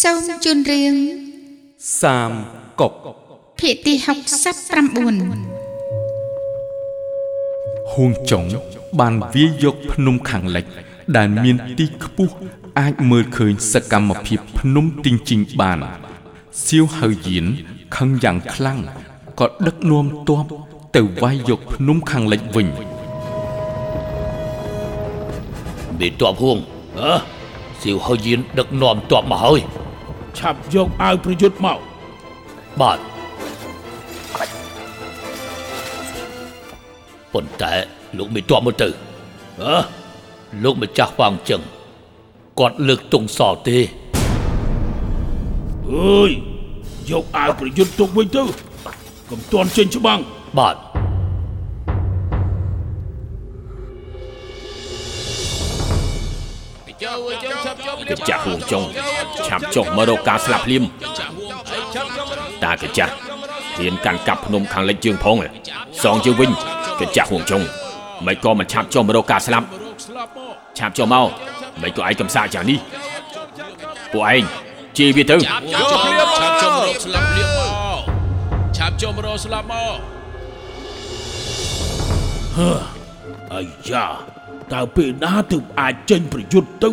សូមជូនរឿងសាមគុកភាគទី69ហួងចុងបានវាយយកភ្នំខាងលិច ដែលមានទីខ្ពស់អាចមើលឃើញសកម្មភាពភ្នំទីងជីងបានសៀវហៅយៀនខឹងយ៉ាងខ្លាំងក៏ដឹកនាំទ័ពទៅវាយយកភ្នំខាងលិចវិញមេតបហួងអើ សៀវហើយយានដឹកនាំតបមកហើយឆាប់យកអាវប្រយុទ្ធមកបាទប៉ុន្តែលោកមេតបមើលទៅអើលោកម្ចាស់វាងចឹងគាត់លើកទងសល់ទេអើយយកអាវប្រយុទ្ធទុកវិញទៅកុំតន់ចេញច្បាំងបាទ កញ្ចាស់ហួងចុងឆាប់ចុះមករកការស្លាប់ភ្លាមតាកញ្ចាស់ហ៊ានកាន់កាប់ភ្នំខាងលិចជើងផងសងជើងវិញកញ្ចាស់ហួងចុងមិនក៏មិនឆាប់ចុះមករកការស្លាប់ឆាប់ចុះមកមិនក៏ឯងកំសាកយ៉ាងនេះពួកឯងជេរវាទៅឆាប់ចុះភ្លាមឆាប់ចុះរកស្លាប់ភ្លាមមកឆាប់ចុះរកស្លាប់មកអាយ៉ា តើពេលណាទើបអាចចេញប្រយុទ្ធទៅ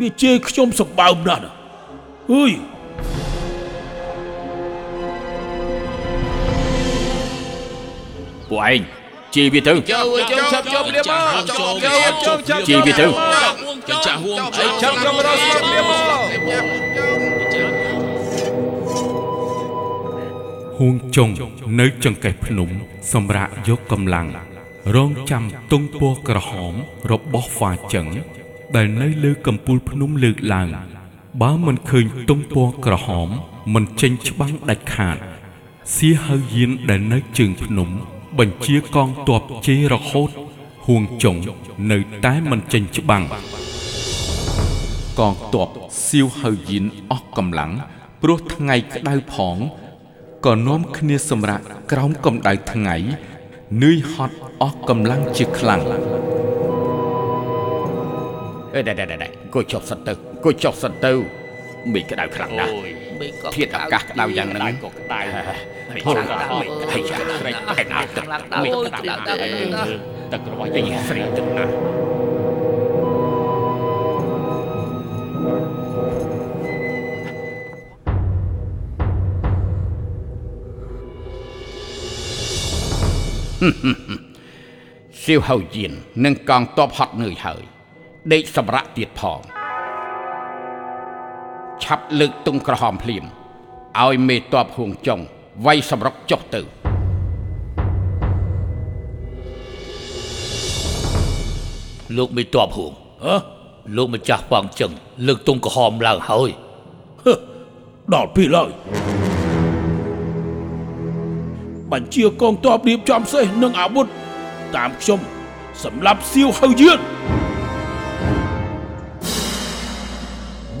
វាជេរខ្ញុំសម្បើមណាស់ណាអើយពួកឯងជេរវាទៅចុះចុះឆាប់ចុះភ្លាមមកចុះចុះចុះឆាប់ជេរវាទៅកញ្ចាស់ហួងអីឆាប់ចុះរកស្លាប់ភ្លាមមកហួងចុងនៅចង្កេះភ្នំសម្រាប់យកកម្លាំង រងចាំទង់ពណ៌ក្រហមរបស់ហ្វាចឹងដែលនៅលើកំពូលភ្នំលើកឡើងបើមិនឃើញទង់ពណ៌ក្រហមមិនចេញច្បាំងដាច់ខាតសៀហៅយានដែលនៅជើងភ្នំ បញ្ជាកងទ័ពជេររហូតហួងចុងនៅតែមិនចេញច្បាំងកងទ័ពសៀវហៅយៀនអស់កម្លាំងព្រោះថ្ងៃក្តៅផងក៏នាំគ្នាសម្រាកក្រោមកម្ដៅថ្ងៃ នឿយហត់អស់កម្លាំងជាខ្លាំងអេដេដេដេអង្គុយចុះសិនទៅអង្គុយចុះសិនទៅមិនក្តៅខ្លាំងណាស់មេក៏ធាតុអាកាសក្តៅយ៉ាងហ្នឹងក៏ក្តៅហើយខ្លាំងណាស់មិនហើយស្រេកតែណាទឹកមិនក្តៅដែរទឹករបស់យើងស្រេកទឹកណាស់ សៀវហៅយាននិងកងទ័ពហត់នឿយហើយដេកសម្រាកទៀតផងឆាប់លើកទុងក្រហមភ្លាមឲ្យមេទ័ពហួងចុងវាយសម្រុកចុះទៅលោកមេតបហួងហ៎លោកម្ចាស់វាងចឹងលើកទងក្រហមឡើងហើយហឺដល់ពេលហើយ បញ្ជាកងទ័ពរៀបចំសេះនិងអាវុធតាមខ្ញុំសម្រាប់សៀវហៅយាន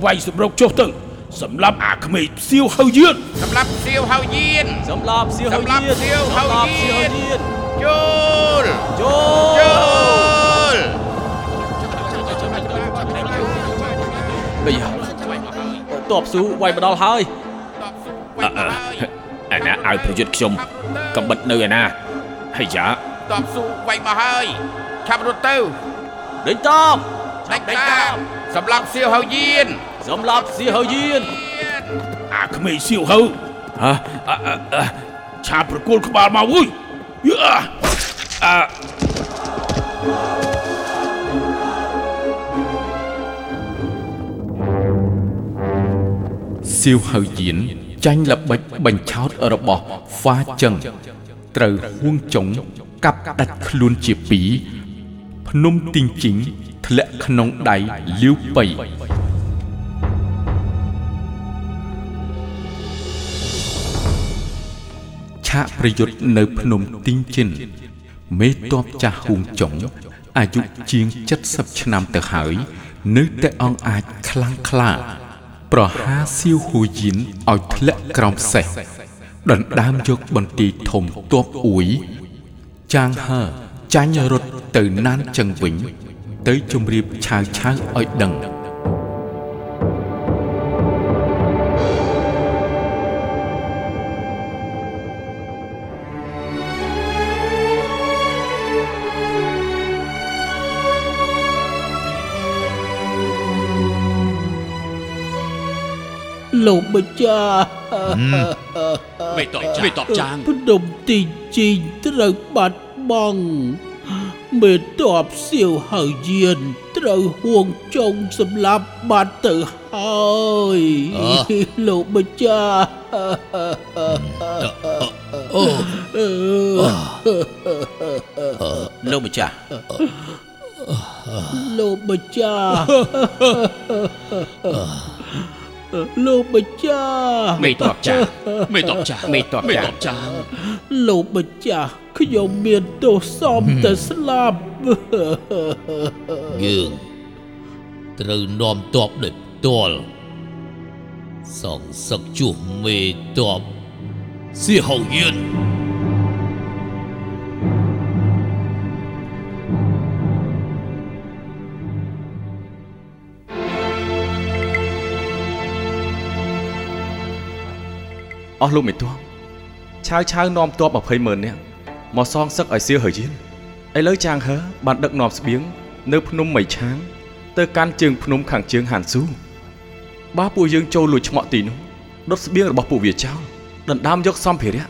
វាយសម្រុកចុះទៅសម្រាប់អាក្មេងសៀវហៅយានសម្រាប់សៀវហៅយានសម្លាប់សៀវសម្រាប់សៀវហៅយានចូលចូលបីតបស៊ូវាយមកដល់ហើយអឺ អាណាឲ្យប្រយុទ្ធខ្ញុំកំបិតនៅឯណាហើយយ៉ាតបស៊ូវាយមកហើយឆាប់រត់ទៅដេញតបដាច់តាមសម្រាប់សៀវហៅយានសម្លាប់សៀហៅយៀនអាក្មេងសៀវហៅហ៎អឺអឺឆាប់ប្រគល់ក្បាលមកអើយយ៉ាអាសៀវហៅយៀនចាញ់ល្បិចបញ្ឆោតរបស់ហ្វាចឹងត្រូវហួងចុងកាប់ដាច់ខ្លួនជាពីរភ្នំទីងជីងធ្លាក់ក្នុងដៃលាវប៉ៃឆាកប្រយុទ្ធនៅភ្នំទីងជីនមេតបចាស់ហួងចុងអាយុជាង70ឆ្នាំទៅហើយ នៅតែអង្អាចខ្លាំងក្លា ប្រហារសៀវហ៊ូយីនឲ្យធ្លាក់ក្រោមសេះដណ្ដើមយកបន្ទាយធំទ័ពអ៊ួយចាងហើចាញ់រត់ទៅណានចឹងវិញ ទៅជម្រាបឆាវឆាវឲ្យដឹង លោកម្ចាស់មេតបចាមេតបចាងភ្នំទីជីងត្រូវបាត់បង់មេតបសៀវហើយយានត្រូវហួងចុងសម្លាប់បាត់ទៅហើយលោកម្ចាស់អូលោកម្ចាស់លោកម្ចាស់ លោកម្ចាស់មេតបចាស់មេតបចាស់មេតបចាស់លោកម្ចាស់ខ្ញុំមានទោសសមតែស្លាប់យើងត្រូវនាំតបដោយផ្ទាល់សងសឹកជួសមេតបសៀហោយឿន អស់លោកមេតបឆាវឆាវនាំទ័ព20ម៉ឺននាក់មកសងសឹកឲ្យសៀហើយយៀនឥឡូវចាងហើបានដឹកនាំស្បៀងនៅភ្នំមីឆាងទៅកាន់ជើងភ្នំខាងជើងហានស៊ូបើពួកយើងចូលលួចឆ្មក់ទីនោះដុតស្បៀងរបស់ពួកវាចោលដណ្ដើមយកសម្ភារៈ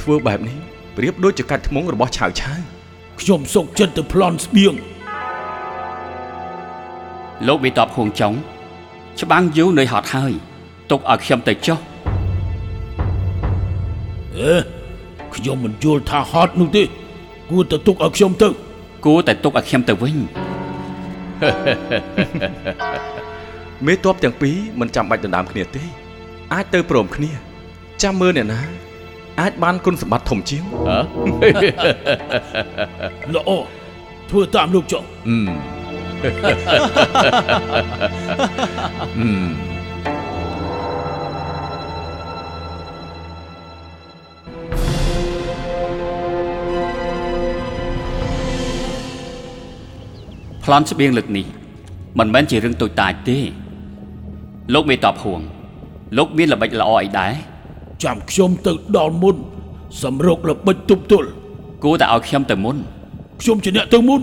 ធ្វើបែបនេះប្រៀបដូចជាកាច់ធ្មង់របស់ឆាវឆាវខ្ញុំសុកចិត្តទៅប្លន់ស្បៀងលោកវិតបហួងចុងច្បាំងយូរនៅហត់ហើយទុកឲ្យខ្ញុំទៅចុះ អេខ្ញុំមិនយល់ថាហត់នោះទេគួរតែទុកឲ្យខ្ញុំទៅគួរតែទុកឲ្យខ្ញុំទៅវិញមេតបទាំងពីរមិនចាំបាច់ដណ្ដើមគ្នាទេ អាចទៅព្រមគ្នាចាំមើលអ្នកណា អាចបានគុណសម្បត្តិធំជាងល្អធ្វើតាមលោកចុះអឺ ប្លន់ស្បៀងលើកនេះមិនមែនជារឿងតូចតាចទេ លោកមេតបហួង លោកមានល្បិចល្អអីដែរចាំខ្ញុំទៅដល់មុនសម្រុកល្បិចទប់ទល់គួរតែឲ្យខ្ញុំទៅមុនខ្ញុំជាអ្នកទៅមុន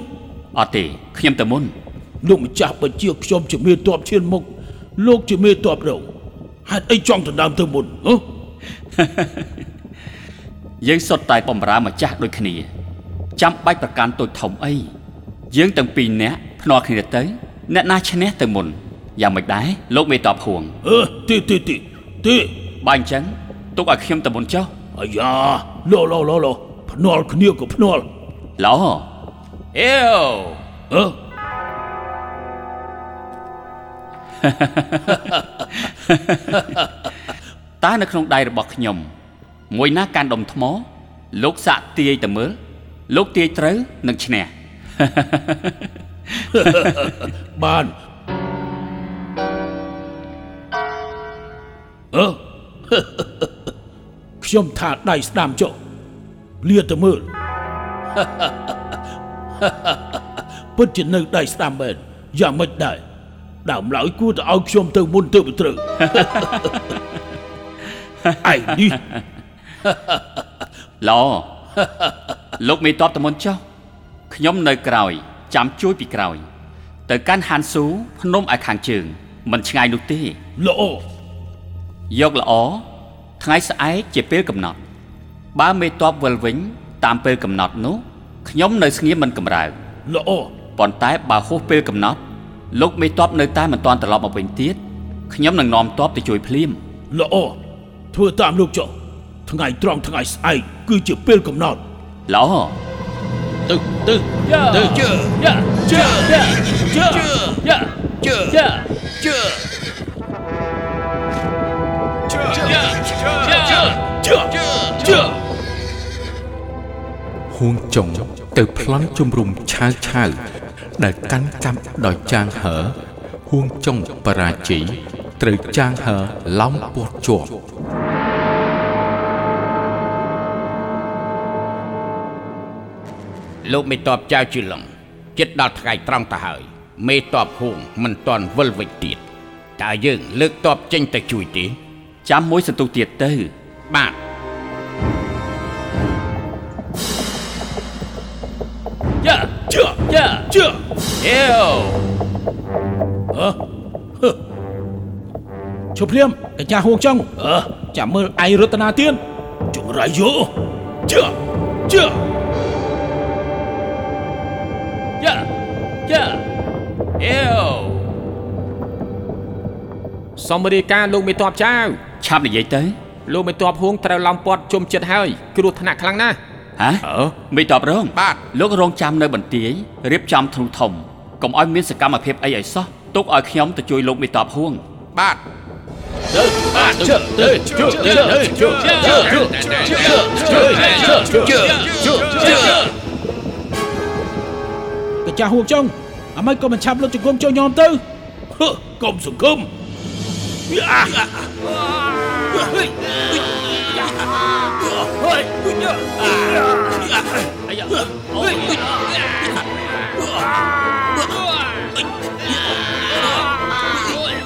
អត់ទេខ្ញុំទៅមុនលោកម្ចាស់បញ្ជាខ្ញុំជាមេតបឈានមុខលោកជាមេតបរងហេតុអីចង់ដណ្ដើមទៅមុនហ៎យើងសុទ្ធតែបំរើម្ចាស់ដូចគ្នា ចាំបាច់ប្រកាន់តូចធំអី យើងទាំងពីរនាក់ភ្នាល់គ្នាទៅ អ្នកណាឈ្នះទៅមុនយ៉ាងមិនដែរលោកមេតបហួងអឺទេទេទេទេបើអញ្ចឹងទុកឲ្យខ្ញុំទៅមុនចុះអាយ៉ាឡូឡូឡូឡូភ្នាល់គ្នាក៏ភ្នាល់ល្អអេវអឺតើនៅក្នុងដៃរបស់ខ្ញុំមួយណាកាន់ដុំថ្ម លោកសាក់ទាយទៅមើលលោកទាយត្រូវនឹងឈ្នះ បានអឺខ្ញុំថាដៃស្ដាំចុះលាទៅមើលពិតជានៅដៃស្ដាំមែនយ៉ាងម៉េចដែរដើមឡើយគួរតែឲ្យខ្ញុំទៅមុនទៅមិនត្រូវឯនេះល្អលោកមេតបទៅមុនចុះ ខ្ញុំនៅក្រោយ ចាំជួយពីក្រោយ ទៅកាន់ហាន់ស៊ូភ្នំឲ្យខាងជើង មិនឆ្ងាយនោះទេល្អយកល្អថ្ងៃស្អែកជាពេលកំណត់ បើមេតបវិលវិញតាមពេលកំណត់នោះខ្ញុំនៅស្ងៀមមិនកំរើកល្អប៉ុន្តែបើហួសពេលកំណត់ លោកមេតបនៅតែមិនទាន់ត្រឡប់មកវិញទៀតខ្ញុំនឹងនាំតបទៅជួយភ្លាមល្អធ្វើតាមលោកចុះថ្ងៃត្រង់ថ្ងៃស្អែកគឺជាពេលកំណត់ល្អ ទៅទៅទៅជើយ៉ាជើយ៉ាជើយ៉ាជើយ៉ាជើជើជើជើជើជើហួងចុងទៅប្លន់ជំរុំឆាវឆាវដែលកាន់ចាប់ដោយចាងហើហួងចុងបរាជ័យត្រូវចាងហើឡោមពាត់ជាប់ លោកមេតបចៅជឿឡងចិត្តដល់ថ្ងៃត្រង់ទៅហើយ មេតបហួងមិនទាន់វិលវិញទៀតតើយើង លើកតបចេញទៅជួយទេចាំមួយសន្ទុះទៀតទៅបាទយ៉ាជើយ៉ាជើអេវឈប់ភ្លាមកញ្ចាស់ហួងចុងអឺចាំមើលឯងរតនាទៀនចង្រៃយោជើជើ ចាអេវសូមរាយការណ៍លោកមេតបចៅឆាប់និយាយទៅលោកមេតបហួងត្រូវឡំពាត់ជុំចិត្តហើយគ្រោះថ្នាក់ខ្លាំងណាស់ហ៎អឺមេតបរងបាទលោករងចាំនៅបន្ទាយរៀបចំធ្នូធំកុំឲ្យមានសកម្មភាពអីឲ្យសោះទុកឲ្យខ្ញុំទៅជួយលោកមេតបហួងបាទក ញ្ចាស់ហួងចុងអ្ហ្មិចក៏មិនឆាប់លុតជង្គង់ចូលញោមទៅហឺកុំសង្គមអា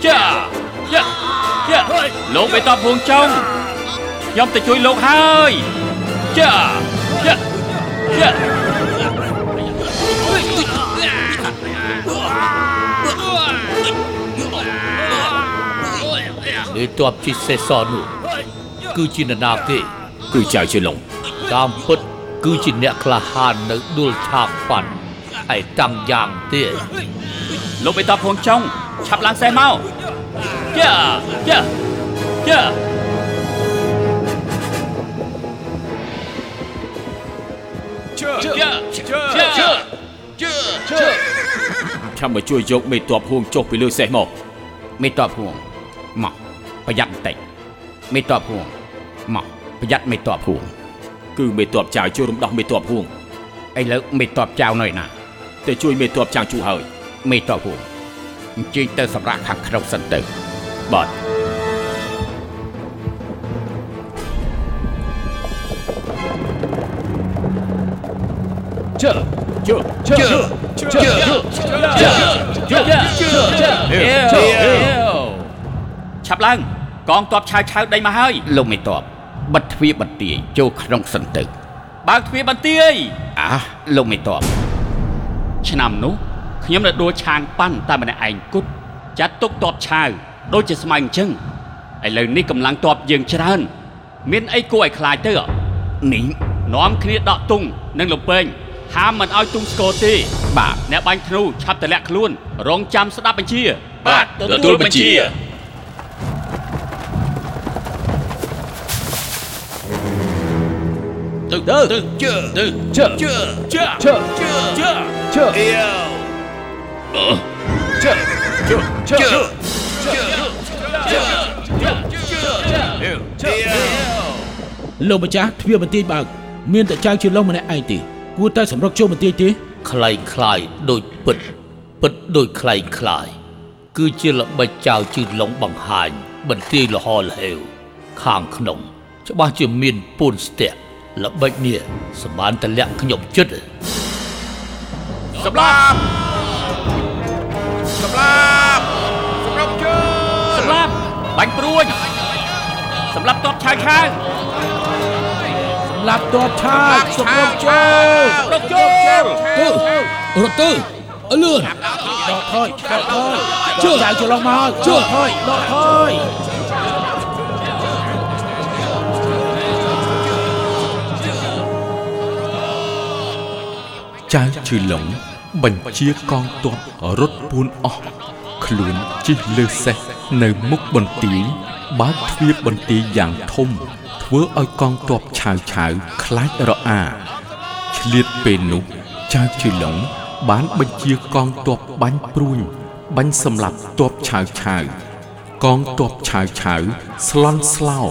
ចាចាចាលោកមេតបហួងចុងខ្ញុំទៅជួយលោកហើយចាចាចា មេតបជីសេសនោះគឺជានរណាទេគឺចៅជឿឡុងតាមពិតគឺជាអ្នកក្លាហាននៅដួលឆាបប៉ាន់ហើយតាំងយ៉ាងទៀតលោកមេតបហួងចុងឆាប់ឡើងសេះមកចាចាចាឆាប់មកជួយយកមេតបហួងចុះពីលើសេះមកមេតបហួងមក ប្រយ័ត្នបន្តិចមេតបហួងមកប្រយ័ត្នមេតបហួងគឺមេតបចៅជួយរំដោះមេតបហួងឥឡូវមេតបចៅនៅណាតែជួយមេតបចៅជូហើយមេតបហួងអញ្ជើញទៅសម្រាប់ខាងក្នុងសិនទៅបាទជើជើជើជើជើ ឆាប់ឡើង កងទ័ពឆៅឆៅដេញមកហើយលោកមេតបបិទទ្វារបន្ទាយចូលក្នុងសិនទៅបើកទ្វារបន្ទាយអាលោកមេតបឆ្នាំនោះខ្ញុំនៅដួលឆាងប៉ាន់តែម្នាក់ឯងគត់ចាត់ទុកទ័ពឆៅដូចជាស្មៅអញ្ចឹងឥឡូវនេះកម្លាំងទ័ពយើងច្រើន មានអីគួរឲ្យខ្លាចទៅអនេះនាំគ្នាដកទុងនិងលំពេងហាមមិនឲ្យទុងស្គរទេ បាទអ្នកបាញ់ធ្នូឆាប់ទម្លាក់ខ្លួន រងចាំស្ដាប់បញ្ជា បាទទទួលបញ្ជា Dun dun dun dun dun dun dun dun dun dun Yo. លោកម្ចាស់ទ្វារបន្ទាយបើកមានតែចៅជាលុះម្នាក់ឯងទេគួរតែសម្រុកចូលបន្ទាយទេខ្លែងខ្លាយដូចពិតពិតដូចខ្លែងខ្លាយគឺជាល្បិចចៅជឺឡុងបង្ហាញ បន្ទាយលហលហេវខាងក្នុង ច្បាស់ជាមានពួនស្ទាក់ ល្បិចនេះសម្បានតលាក់ខ្ញុំចិត្តសម្លាប់សម្លាប់សម្រាប់ជើសម្លាប់បាញ់ព្រួញសម្រាប់ទ័ពឆៅឆៅសម្លាប់តបឆាយសម្រុកជើរកចូលទៅរត់ទៅអលឿនដកថយដកថយជើចៅជាឡុងមកហើយជើថយដកថយ ចៅជឿឡុងបញ្ជាកងទ័ពរត់ពួនអស់ខ្លួនជិះលើសេះនៅមុខបន្ទាយបើកទ្វារបន្ទាយយ៉ាងធំ ធ្វើឲ្យកងទ័ពឆាវឆាវខ្លាចរអាឆ្លៀតពេលនោះចៅជឿឡុងបានបញ្ជាកងទ័ពបាញ់ព្រួញបាញ់សម្លាប់ទ័ពឆាវឆាវកងទ័ពឆាវឆាវស្លន់ស្លោ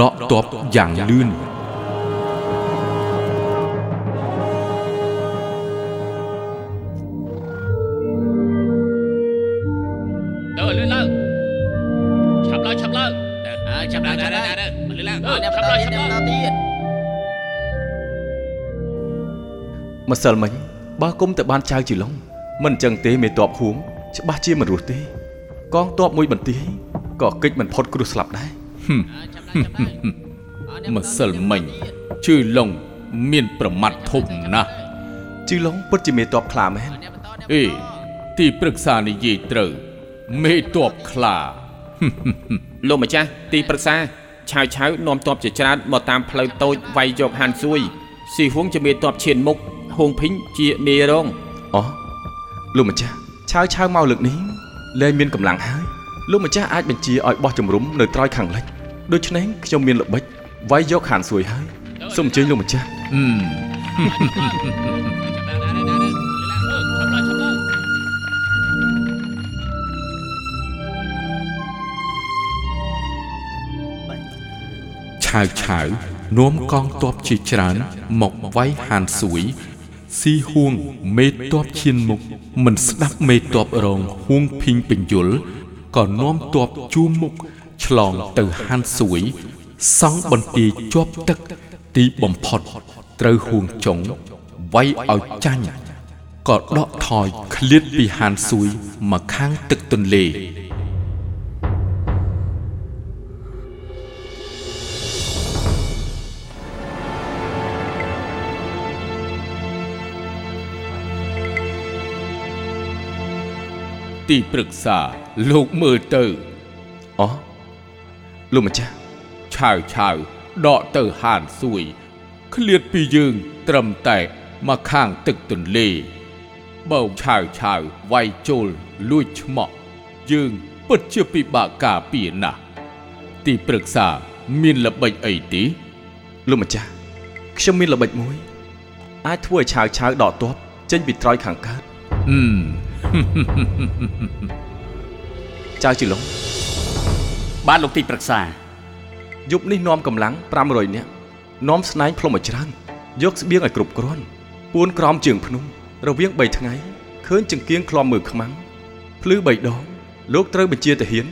ដកទ័ពយ៉ាងលឿន ម្សិលមិញបើគុំតែបានចៅជីឡុងមិនអញ្ចឹងទេមេតបហួងច្បាស់ជាមិនរស់ទេ កងតបមួយបន្ទាយក៏កិច្ចមិនផុតគ្រោះស្លាប់ដែរម្សិលមិញជឿឡុងមានប្រមាត់ធំណាស់ជីឡុងពិតជាមេតបខ្លាមែនអេទីប្រឹក្សានិយាយត្រូវមេតបខ្លាលោកម្ចាស់ទីប្រឹក្សាឆាវឆាវនាំទ័ពជាច្រើនមកតាមផ្លូវតូចវាយយកហានស៊ួយស៊ីហួងជាមេទ័ពឈានមុខ ហួងភីងជានាយរងអូលោកម្ចាស់ឆាវឆាវមកលើកនេះលែងមានកម្លាំងហើយលោកម្ចាស់អាចបញ្ជាឲ្យបោះជំរុំនៅត្រើយខាងលិចដូច្នេះខ្ញុំមានល្បិចវាយយកហានសួយហើយសូមអញ្ជើញលោកម្ចាស់ឆាវឆាវនាំកងទ័ពជាច្រើនមកវាយហានសួយ ស៊ីហួងមេទ័ពឈានមុខមិនស្ដាប់មេទ័ពរងហួងភីងពេញយលក៏នាំទ័ពជួមមុខឆ្លងទៅហានសួយ សង់បន្ទាយជាប់ទឹកទីបំផុតត្រូវហួងចុងវាយឲ្យចាញ់ក៏ដកថយឃ្លាតពីហានសួយមកខាងទឹកទន្លេ ទីប្រឹក្សាលោកមើលទៅអូលោកម្ចាស់ឆាវឆាវដកទៅហានសួយឃ្លាតពីយើងត្រឹមតែមកខាងទឹកទន្លេបើឆាវឆាវវាយចូលលួចឆ្មក់យើងពិតជាពិបាកការពារណាស់ទីប្រឹក្សាមានល្បិចអីទេលោកម្ចាស់ខ្ញុំមានល្បិចមួយ អាចធ្វើឲ្យឆាវឆាវដកទ័ពចេញពីត្រើយខាងកើតហឹម ចៅជីឡុងបានលោកទីប្រឹក្សាយប់នេះនាំកម្លាំង500នាក់នាំស្នែងផ្លុំឲ្យច្រើនយកស្បៀងឲ្យគ្រប់គ្រាន់ពួនក្រោមជើងភ្នំរវាង3ថ្ងៃឃើញចង្គៀងក្លំមើលខ្មាំងភ្លឺ3ដងលោកត្រូវបញ្ជាទាហាន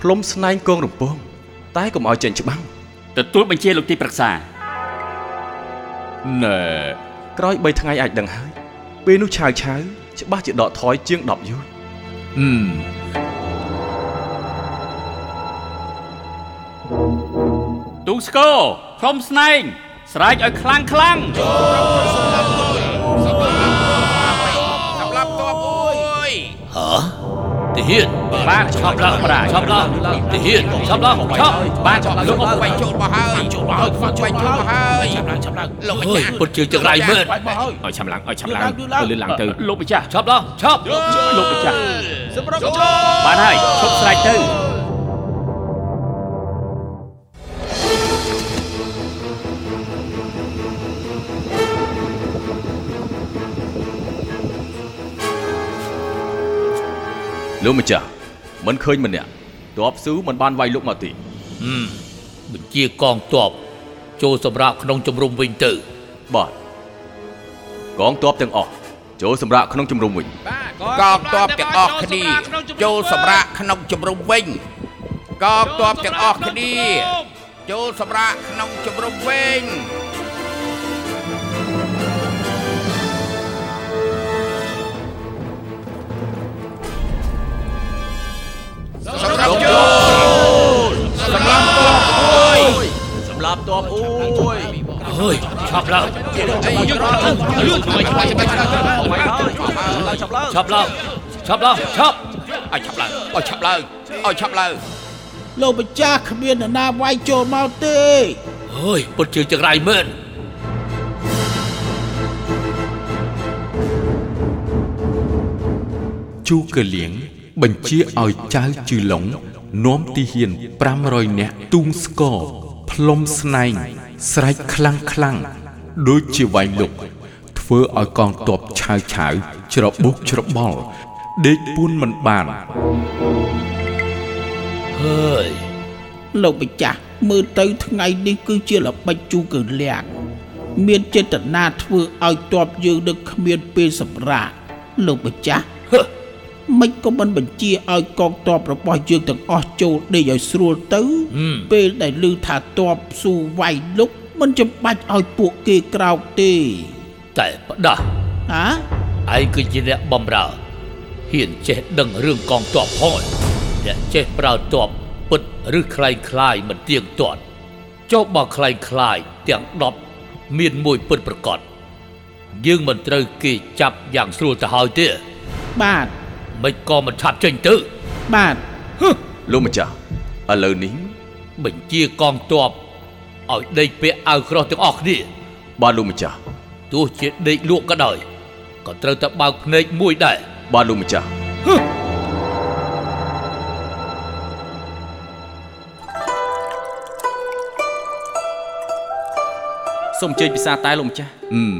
ផ្លុំស្នែងកងរំពងតែកុំឲ្យចេញច្បាំងទទួលបញ្ជាលោកទីប្រឹក្សាណែក្រោយ3ថ្ងៃអាចដឹងហើយពេលនោះឆាវឆាវ ច្បាស់ជាដកថយជាង10យោជន៍ហឹមទូស្គរខ្លុំស្នែងស្រែកឲ្យខ្លាំងខ្លាំងហ៎ ទាហានបាទឆប់ឡើងប្រាឆប់ឡើងទាហានឆប់ឡើងឆប់បាទលោកអបបាយចូលមកហើយចូលមកហើយចូលមកហើយឆាប់ឡើងឆាប់ឡើងលោកម្អើយចាស់ពុតជើងចង្រៃមែនឲ្យឆាប់ឡើងឲ្យឆាប់ឡើងទៅលឿនឡើងទៅលោកម្ចាស់ឆប់ឡើងឆប់លោកម្ចាស់សម្រាប់ចូលបានហើយឈប់ស្រែកទៅ លោកម្ចាស់មិនឃើញម្នាក់ទ័ពស៊ូមិនបានវាយលោកមកទេបញ្ជាកងទ័ពចូលសម្រាប់ក្នុងជំរំវិញទៅបាទកងទ័ពទាំងអស់ចូលសម្រាប់ក្នុងជំរំវិញកងទ័ពទាំងអស់គ្នាចូលសម្រាកក្នុងជំរំវិញកងទ័ពទាំងអស់គ្នាចូលសម្រាកក្នុងជំរំវិញ សម្រាប់ចូលសម្រាប់ទ័ពអូយសម្រាប់ទ័ពអូយអើយឆប់ឡើងអីយើងលឿនជួយជួយជួយឆប់ឡើងឆប់ឡើងឆប់ឲ្យឆាប់ឡើងឲ្យឆាប់ឡើងឲ្យឆាប់ឡើងលោកម្ចាស់គ្មាននរណាវាយចូលមកទេអើយពុតជើងចង្រៃមែនជូកលៀង បញ្ជាឲ្យចៅជឺឡុងនាំទីហ៊ាន500នាក់ទូងស្គរផ្លុំស្នែងស្រែកខ្លាំងខ្លាំងដូចជាវាយលុកធ្វើឲ្យកងទ័ពឆាវឆាវច្របូកច្របល់ដេកពួនមិនបានហើយលោកម្ចាស់មើលទៅថ្ងៃនេះគឺជាល្បិចជូកលៀងមានចេតនាធ្វើឲ្យទ័ពយើងនឹងគ្មានពេលសម្រាកលោកម្ចាស់ហឺ មិនក៏មិនបញ្ជាឲ្យកងទ័ពរបស់យើងទាំងអស់ចូលដេកឲ្យស្រួលទៅ ពេលដែលឮថាទ័ពស៊ូវាយលុកមិនចាំបាច់ឲ្យពួកគេក្រោកទេ តែផ្ដាស់ ហា ឯងគឺជាអ្នកបំរើហ៊ានចេះដឹងរឿងកងទ័ពផងអ្នកចេះប្រើទ័ពពិតឬคล้ายคล้ายមិនទៀងទាត់ចុះបើคล้ายคล้ายទាំង10មានមួយពិតប្រកបយើងមិនត្រូវគេចាប់យ៉ាងស្រួលទៅហើយទេ បាទ មិនក៏មិនឆាប់ចេញទៅបាទហឹលោកម្ចាស់ឥឡូវនេះបញ្ជាកងទ័ពឲ្យដេកពាក់អាវក្រោះទាំងអស់គ្នាបាទលោកម្ចាស់ទោះជាដេកលក់ក៏ដោយក៏ត្រូវតែបើកភ្នែកមួយដែរបាទលោកម្ចាស់សូមអញ្ជើញពិសាតែលោកម្ចាស់ហឹម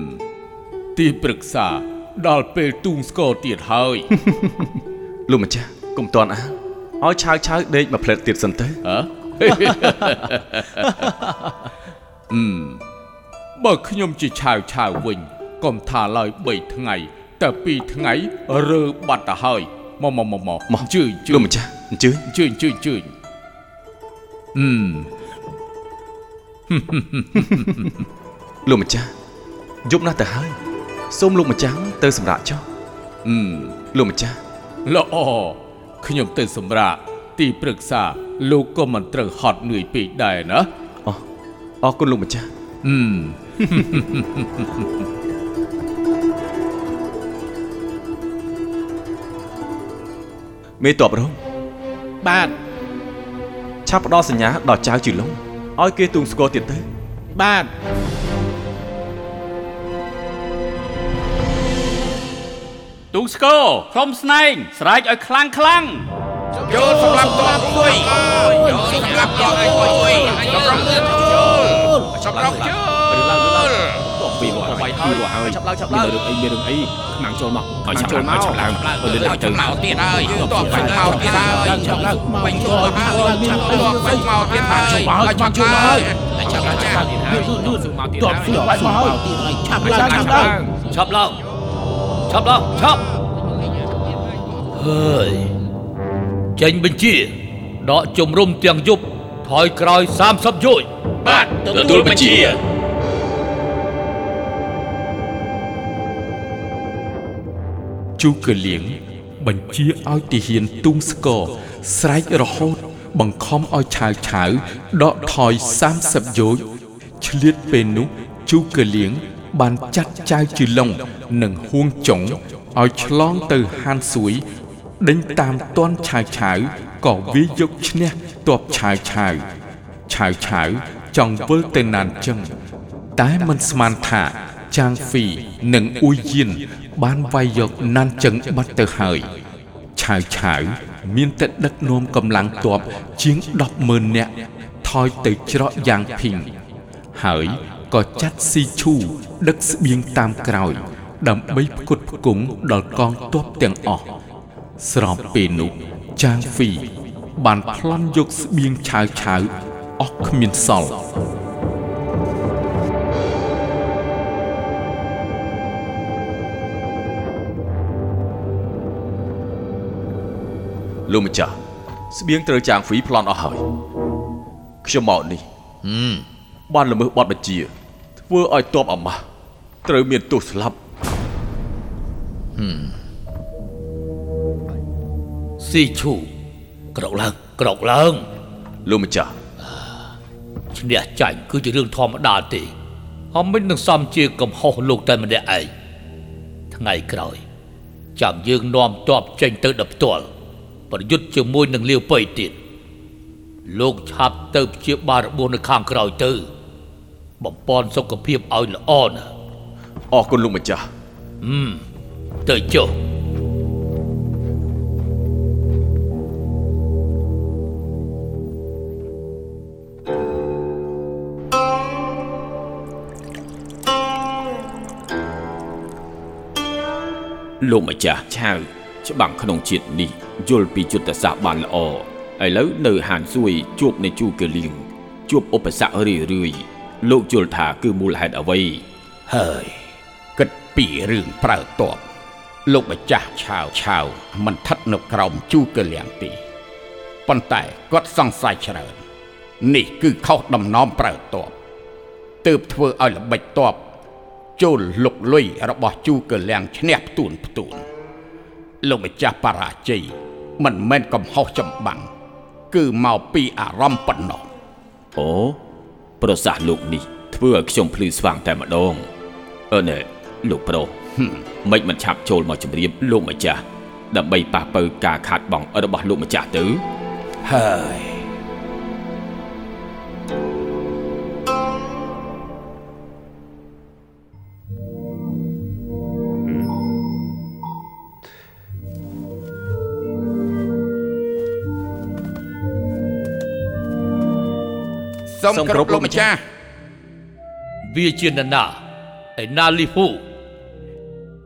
ទីប្រឹក្សា ដល់ពេលទូងស្គរទៀតហើយលោកម្ចាស់កុំតន់អាឲ្យឆាវឆាវដេកមួយផ្លែតទៀតសិនទៅហ៎អឺមបើខ្ញុំជាឆាវឆាវវិញកុំថាឡើយ3ថ្ងៃតែ2ថ្ងៃរើបាត់ទៅហើយមកមកមកមកមកអញ្ជើញអញ្ជើលោញកម្ចាស់អញ្ជើញអញ្ជើញអញ្ជើញអញ្ជើញអឺមលោកម្ចាស់យប់ណាស់ទៅហើយ សូមលោកម្ចាស់ទៅសម្រាប់ចុះអឺមលោកម្ចាស់ល្អខ្ញុំទៅសម្រាប់ទីប្រឹក្សាលោកក៏មិនត្រូវហត់នឿយពេកដែរណាអរអរគុណលោកម្ចាស់អឺមមេតបរងបាទឆាប់ផ្ដល់សញ្ញាដល់ចៅជីឡុងឲ្យគេទូងស្គាល់ទៀតទៅបាទ ទូងស្គរក្រុមស្នែងស្រែកឲ្យខ្លាំងខ្លាំងចូលសម្រាប់ទ័ពមួយចូលសម្រាប់ទ័ពមួយសម្រាប់ទ័ពចូលសម្រាប់ចូលពីរហើយពីរហើយឆាប់ឡើងឆាប់ឡើងមានរឿងអីមានរឿងអីខ្មាំងចូលមកឲ្យឆាប់ឡើងឆាប់ឡើងឲ្យលឿនដល់ទៅមកទៀតហើយទ័ពបាញ់មកទៀតហើយចាំឡើងបាញ់ចូលមកហើយចាំទ័ពបាញ់មកទៀតហើយហើយចាំចូលហើយចាំឡើងចាំមកទៀតតបស្លាប់មកហើយឆាប់ឡើងឆាប់ឡើងឆាប់ឡើង ឆាប់ឡើងឆាប់ហើយចេញបញ្ជាដកជំរុំទាំងយប់ថយក្រោយ30យោជន៍បាទទទួលបញ្ជាជូកលៀងបញ្ជាឲ្យទាហានទូងស្គរស្រែករហូត បង្ខំឲ្យឆាវឆាវដកថយ30យោជន៍ឆ្លៀតពេលនោះជូកលៀង បានចាត់ចៅជីឡុងនិងហួងចុងឲ្យឆ្លងទៅហានសួយដេញតាមទាន់ឆាវឆាវក៏វាយយកឈ្នះទ័ពឆាវឆាវឆាវឆាវចង់វិលទៅណានចឹងតែមិនស្មានថាចាងហ្វីនិងអ៊ុយយៀនបានវាយយកណានចឹងបាត់ទៅហើយឆាវឆាវមានតែដឹកនាំកម្លាំងទ័ពជាង100000នាក់ថយទៅច្រកយ៉ាងភីងហើយ ក៏ចាត់ស៊ីឈូដឹកស្បៀងតាមក្រោយ ដើម្បីផ្គត់ផ្គង់ដល់កងទ័ពទាំងអស់ស្របពេលនោះចាងហ្វីបានប្លន់យកស្បៀងឆាវឆាវអស់គ្មានសល់លោកម្ចាស់ស្បៀងត្រូវចាងហ្វីប្លន់អស់ហើយខ្ញុំមកនេះបានល្មើសបទបញ្ជា ធ្វើឲ្យតបអាម៉ាស់ត្រូវមានទោសស្លាប់ស៊ីឈូក្រោកឡើងក្រោកឡើងលោកម្ចាស់ឈ្នះចាញ់គឺជារឿងធម្មតាទេអមមិននឹងសំជាកំហុសលោកតែម្នាក់ឯងថ្ងៃក្រោយចាំយើងនាំទ័ពចេញទៅដល់ផ្ទាល់ប្រយុទ្ធជាមួយនឹងលាវប៉ៃទៀតលោកឆាប់ទៅព្យាបាលរបួសនៅខាងក្រោយទៅ បំពន់សុខភាពឲ្យល្អណាស់អរគុណលោកម្ចាស់ទៅចុះលោកម្ចាស់ឆាវច្បាំងក្នុងជាតិនេះយល់ពីយុទ្ធសាស្ត្របានល្អឥឡូវនៅហានសួយជួបនៃជូកលៀងជួបឧបសគ្គរឿយរឿយៗ លោកយល់ថាគឺមូលហេតុអ្វីហើយគិតពីរឿងប្រើតបលោកម្ចាស់ឆាវឆាវមិនស្ថិតនៅក្រោមជូកលៀងទេប៉ុន្តែគាត់សង្ស័យច្រើននេះគឺខុសដំណំប្រើតបទើបធ្វើឲ្យល្បិចតបចូលលុកលុយរបស់ជូកលៀងឈ្នះផ្ទួនផ្ទួនលោកម្ចាស់បរាជ័យមិនមែនកំហុសចម្បាំងគឺមកពីអារម្មណ៍ប៉ុណ្ណោះអូ ប្រសាសន៍លោកនេះធ្វើឲ្យខ្ញុំភ្លឺស្វាងតែម្ដងអឺណែលោកប្រុសហឹមមិនមិនឆាប់ចូលមកជម្រាបលោកម្ចាស់ដើម្បីប៉ះពើការខាតបង់របស់លោកម្ចាស់ទៅហើយ សូមគោរពលោកម្ចាស់វាជានរណាឯណាលីហ្វូ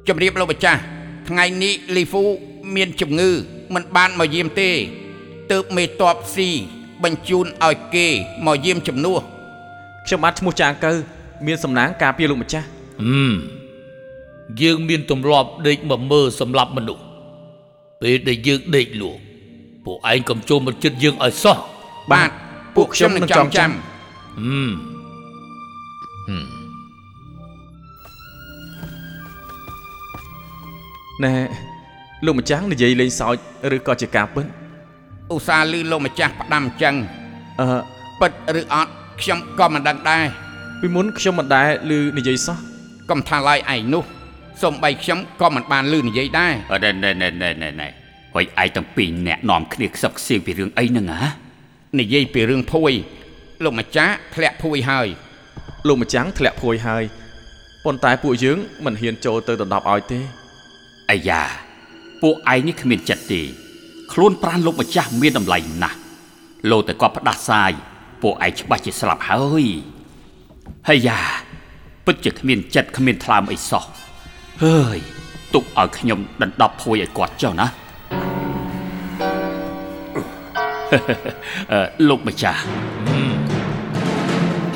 ជំរាបលោកម្ចាស់ថ្ងៃនេះលីហ្វូមានជំងឺមិនបានមកយាមទេទើបមេតបស៊ីបញ្ជូនឲ្យគេមកយាមជំនួសខ្ញុំបាទឈ្មោះចាងកើមានសំណាងការពារលោកម្ចាស់ហឹមយើងមានទម្លាប់ដេកមកមើលសម្រាប់មនុស្សពេលដែលយើងដេកលក់ពួកឯងកុំចូលមកជិតយើងឲ្យសោះបាទ ពួកខ្ញុំនឹងចងចាំហឹមណែលោកម្ចាស់និយាយលេងសើចឬក៏ជាការពិតឧស្សាហ៍លឺលោកម្ចាស់ផ្ដាំអញ្ចឹងអឺពិតឬអត់ខ្ញុំក៏មិនដឹងដែរពីមុនខ្ញុំមិនដែលឮនិយាយសោះកុំថាឡើយឯងនោះសំបីខ្ញុំក៏មិនបានលឺនិយាយដែរអឺណែណែណែណែណែណែហើយឯងទាំងពីរអ្នកនាំគ្នាខ្សឹបខ្សៀងពីរឿងអីហ្នឹងហ៎ និយាយពីរឿងភួយលោកម្ចាស់ធ្លាក់ភួយហើយលោកម្ចាំងធ្លាក់ភួយហើយប៉ុន្តែពួកយើងមិនហ៊ានចូលទៅដណ្ដប់ឲ្យទេអាយ៉ាពួកឯងនេះគ្មានចិត្តទេខ្លួនប្រានលោកម្ចាស់មានតម្លៃណាស់លោតែគាត់ផ្ដាសាយពួកឯងច្បាស់ជាស្លាប់ហើយហើយយ៉ាពិតជាគ្មានចិត្តគ្មានថ្លើមអីសោះហើយទុកឲ្យខ្ញុំដណ្ដប់ភួយឲ្យគាត់ចុះណា លោកម្ចាស់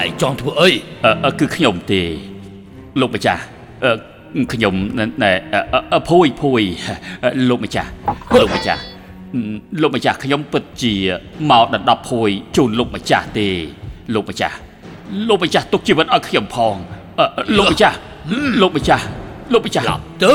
ឯងចង់ធ្វើអីអឺអឺគឺខ្ញុំទេលោកម្ចាស់អឺខ្ញុំណែណែអឺអឺអឺភួយភួយអឺលោកម្ចាស់លោកម្ចាស់អឺលោកម្ចាស់ខ្ញុំពិតជាមកដណ្ដប់ភួយជូនលោកម្ចាស់ទេ លោកម្ចាស់លោកម្ចាស់ទុកជីវិតឲ្យខ្ញុំផងអឺអឺលោកម្ចាស់លោកម្ចាស់លោកម្ចាស់ឡាប់ទៅ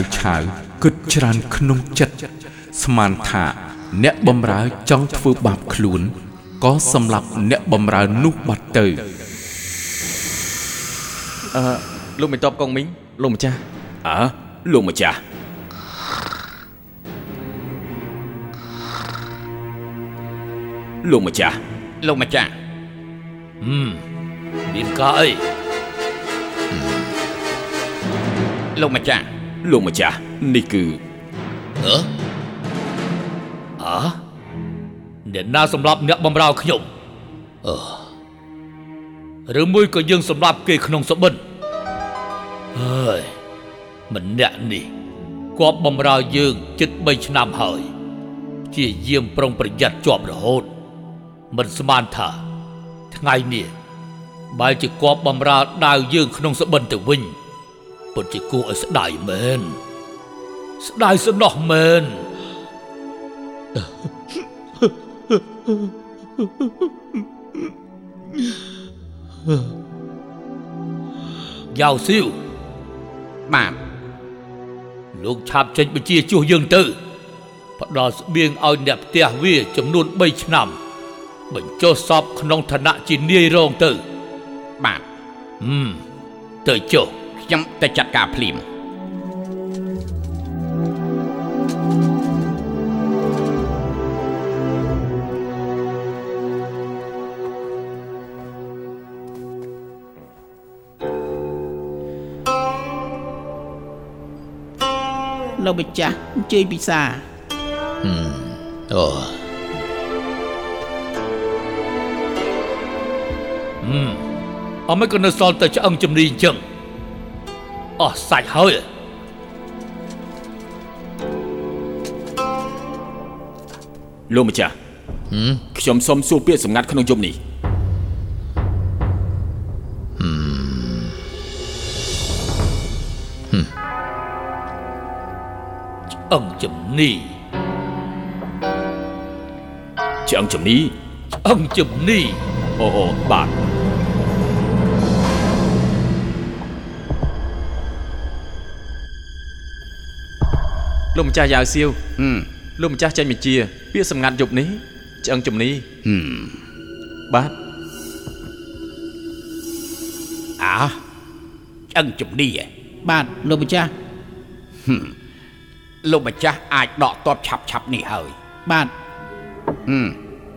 វឆាវគិតច្រើនក្នុងចិត្តស្មានថា អ្នកបំរើចង់ធ្វើបាបខ្លួនក៏សម្លាប់អ្នកបំរើនោះបាត់ទៅអឺលោកមិនតបកងមីងលោកម្ចាស់អើលោកម្ចាស់លោកម្ចាស់លោកម្ចាស់ហឹមមានការអីលោកម្ចាស់ លោកម្ចាស់នេះគឺអឺអើអ្នកណាសម្រាប់អ្នកបំរើខ្ញុំអឺឬមួយក៏យើងសម្រាប់គេក្នុងសបិនហើយម្នាក់នេះគាត់បំរើយើងជិត3ឆ្នាំហើយជាយាមប្រុងប្រយ័ត្នជាប់រហូត មិនស្មានថាថ្ងៃនេះបែរជាគាត់បំរើដាវយើងក្នុងសបិនទៅវិញ ពិតជាគួរឲ្យស្ដាយមែនស្ដាយសំណោះមែនយ៉ាវស៊ីវបាទលោកឆាប់ចេញបញ្ជាជួសយើងទៅផ្ដល់ស្បៀងឲ្យអ្នកផ្ទះវាចំនួន3ឆ្នាំ បញ្ចុះសពក្នុងឋានៈជានាយរងទៅ បាទហឹមទៅចុះ ខ្ញុំទៅចាត់ការភ្លាមលោកម្ចាស់អញ្ជើញពិសាអូហឹមអមិនក៏នៅសល់តែឆ្អឹងជំនីអញ្ចឹង អស់សាច់ហើយលោកម្ចាស់ខ្ញុំសូមសួរពាក្យសម្ងាត់ក្នុងយប់នេះឆ្អឹងជំនីឆ្អឹងជំនីឆ្អឹងជំនីអូអូបាទ លោកម្ចាស់យ៉ាវសៀវហឹមលោកម្ចាស់ចេញបញ្ជា ពាក្យសម្ងាត់យប់នេះឆ្អឹងជំនីហឹមបាទអើឆ្អឹងជំនីឯងបាទលោកម្ចាស់លោកម្ចាស់អាចដកតបឆាប់ឆាប់ៗនេះហើយបាទហឹម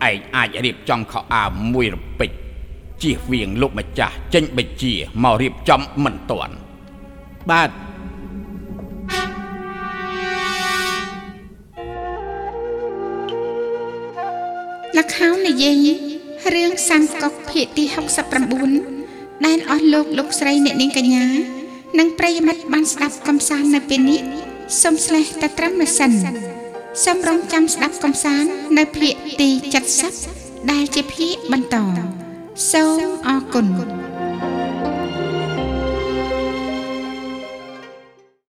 ឯងអាចរៀបចំខោអាវមួយរំពេចជៀសវាងលោកម្ចាស់ចេញបញ្ជាមករៀបចំមិនតាន់បាទ លខោននិយាយរឿងសានកុកភាគទី69ដែលអស់លោកលោកស្រីអ្នកនាងកញ្ញា និងប្រិយមិត្តបានស្ដាប់កំសាន្តនៅពេលនេះសូមស្លេះតែត្រឹមនេះសិនសូមរងចាំស្ដាប់កំសាន្តនៅភាគទី70ដែលជាភាគបន្តសូមអរគុណ